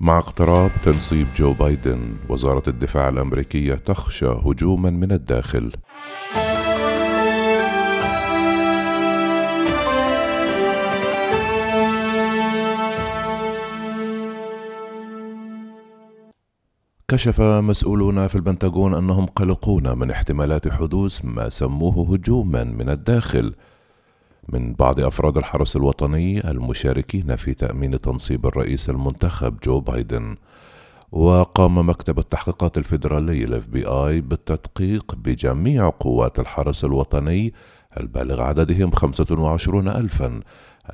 مع اقتراب تنصيب جو بايدن وزارة الدفاع الأمريكية تخشى هجوما من الداخل. كشف مسؤولون في البنتاغون أنهم قلقون من احتمالات حدوث ما سموه هجوما من الداخل. من بعض أفراد الحرس الوطني المشاركين في تأمين تنصيب الرئيس المنتخب جو بايدن. وقام مكتب التحقيقات الفيدرالي ال FBI بالتدقيق بجميع قوات الحرس الوطني البالغ عددهم خمسة وعشرون ألفا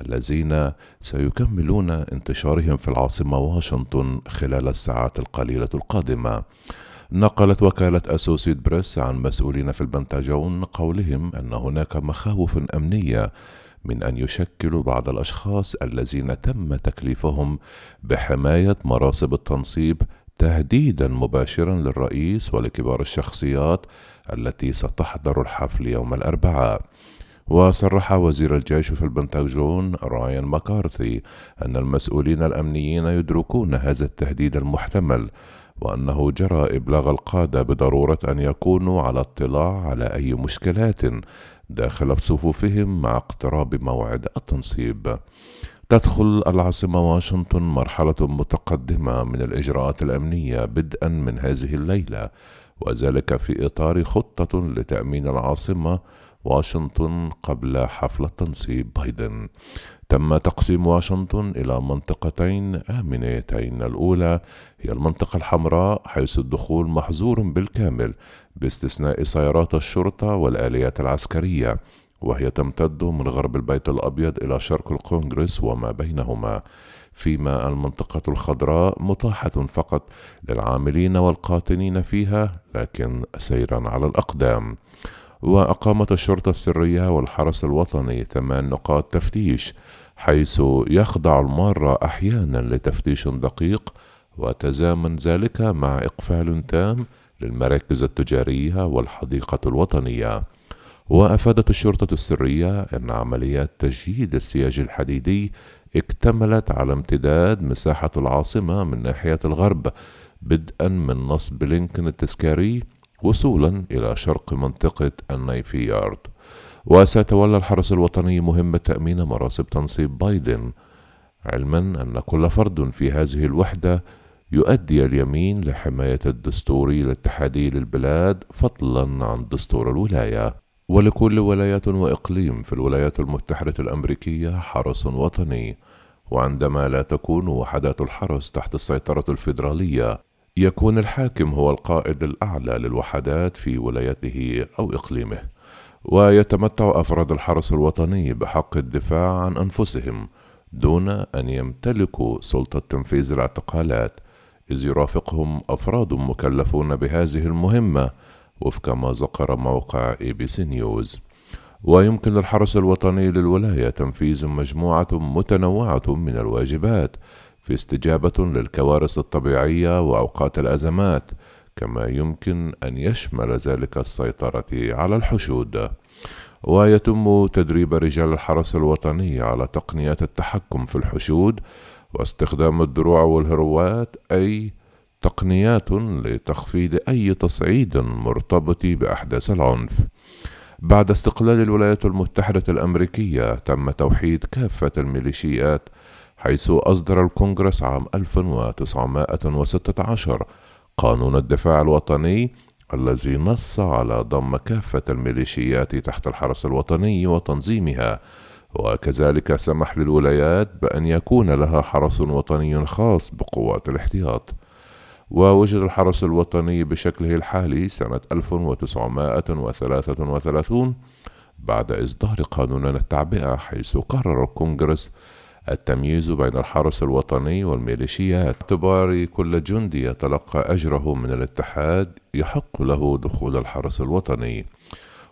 الذين سيكملون انتشارهم في العاصمة واشنطن خلال الساعات القليلة القادمة. نقلت وكالة أسوشيتد برس عن مسؤولين في البنتاجون قولهم أن هناك مخاوف أمنية من أن يشكلوا بعض الأشخاص الذين تم تكليفهم بحماية مراسب التنصيب تهديدا مباشرا للرئيس ولكبار الشخصيات التي ستحضر الحفل يوم الأربعاء. وصرح وزير الجيش في البنتاجون رايان ماكارثي أن المسؤولين الأمنيين يدركون هذا التهديد المحتمل وأنه جرى إبلاغ القادة بضرورة أن يكونوا على اطلاع على أي مشكلات داخل صفوفهم مع اقتراب موعد التنصيب. تدخل العاصمة واشنطن مرحلة متقدمة من الإجراءات الأمنية بدءا من هذه الليلة وذلك في إطار خطة لتأمين العاصمة واشنطن قبل حفل تنصيب بايدن تم تقسيم واشنطن إلى منطقتين آمنتين. الأولى هي المنطقة الحمراء حيث الدخول محظور بالكامل باستثناء سيارات الشرطة والآليات العسكرية وهي تمتد من غرب البيت الأبيض إلى شرق الكونغرس وما بينهما. فيما المنطقة الخضراء متاحة فقط للعاملين والقاطنين فيها لكن سيرا على الأقدام. وأقامت الشرطة السرية والحرس الوطني ثمان نقاط تفتيش حيث يخضع المارة أحيانا لتفتيش دقيق وتزامن ذلك مع إقفال تام للمراكز التجارية والحديقة الوطنية. وأفادت الشرطة السرية أن عمليات تجهيد السياج الحديدي اكتملت على امتداد مساحة العاصمة من ناحية الغرب بدءا من نصب لينكن التذكاري وصولا إلى شرق منطقة النيفي يارد. وسيتولى الحرس الوطني مهمة تأمين مراسم تنصيب بايدن علما أن كل فرد في هذه الوحدة يؤدي اليمين لحماية الدستور الاتحادي للبلاد فضلا عن دستور الولاية. ولكل ولاية وإقليم في الولايات المتحدة الأمريكية حرس وطني. وعندما لا تكون وحدات الحرس تحت السيطرة الفيدرالية يكون الحاكم هو القائد الأعلى للوحدات في ولايته أو إقليمه ويتمتع أفراد الحرس الوطني بحق الدفاع عن أنفسهم دون أن يمتلكوا سلطة تنفيذ الاعتقالات إذ يرافقهم أفراد مكلفون بهذه المهمة وفق ما ذكر موقع ABC News ويمكن للحرس الوطني للولاية تنفيذ مجموعة متنوعة من الواجبات في استجابة للكوارث الطبيعية وأوقات الأزمات كما يمكن أن يشمل ذلك السيطرة على الحشود. ويتم تدريب رجال الحرس الوطني على تقنيات التحكم في الحشود واستخدام الدروع والهروات أي تقنيات لتخفيض أي تصعيد مرتبط بأحداث العنف. بعد استقلال الولايات المتحدة الأمريكية تم توحيد كافة الميليشيات حيث أصدر الكونغرس عام 1916 قانون الدفاع الوطني الذي نص على ضم كافة الميليشيات تحت الحرس الوطني وتنظيمها. وكذلك سمح للولايات بأن يكون لها حرس وطني خاص بقوات الاحتياط. ووجد الحرس الوطني بشكله الحالي سنة 1933 بعد إصدار قانون التعبئة حيث قرر الكونغرس التمييز بين الحرس الوطني والميليشيات باعتبار كل جندي يتلقى أجره من الاتحاد يحق له دخول الحرس الوطني.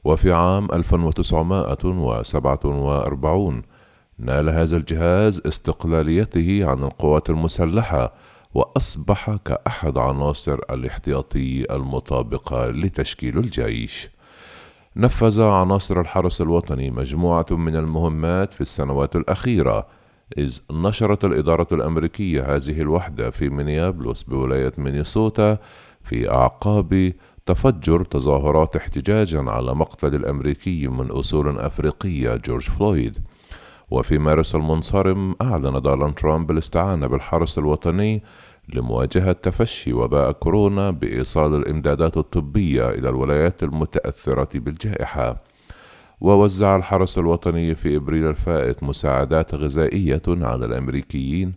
وفي عام 1947 نال هذا الجهاز استقلاليته عن القوات المسلحة وأصبح كأحد عناصر الاحتياطي المطابقة لتشكيل الجيش. نفذ عناصر الحرس الوطني مجموعة من المهمات في السنوات الأخيرة إذ نشرت الإدارة الأمريكية هذه الوحدة في مينيابلوس بولاية مينيسوتا في أعقاب تفجر تظاهرات احتجاجا على مقتل الأمريكي من أصول أفريقية جورج فلويد. وفي مارس المنصرم أعلن دونالد ترامب الاستعانة بالحرس الوطني لمواجهة تفشي وباء كورونا بإيصال الإمدادات الطبية إلى الولايات المتأثرة بالجائحة. ووزع الحرس الوطني في إبريل الفائت مساعدات غذائية على الأمريكيين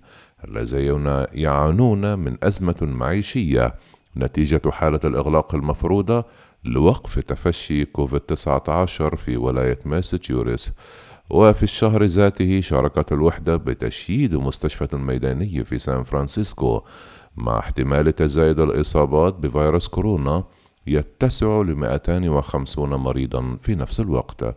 الذين يعانون من أزمة معيشية. نتيجة حالة الإغلاق المفروضة لوقف تفشي كوفيد 19 في ولاية ماساتشوستس وفي الشهر ذاته شاركت الوحدة بتشييد مستشفى الميداني في سان فرانسيسكو مع احتمال تزايد الإصابات بفيروس كورونا. يتسع ل 250 مريضا في نفس الوقت.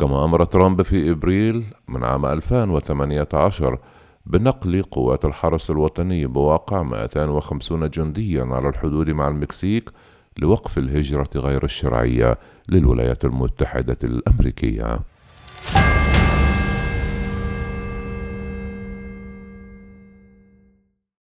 كما أمر ترامب في إبريل من عام 2018 بنقل قوات الحرس الوطني بواقع 250 جنديا على الحدود مع المكسيك لوقف الهجرة غير الشرعية للولايات المتحدة الأمريكية.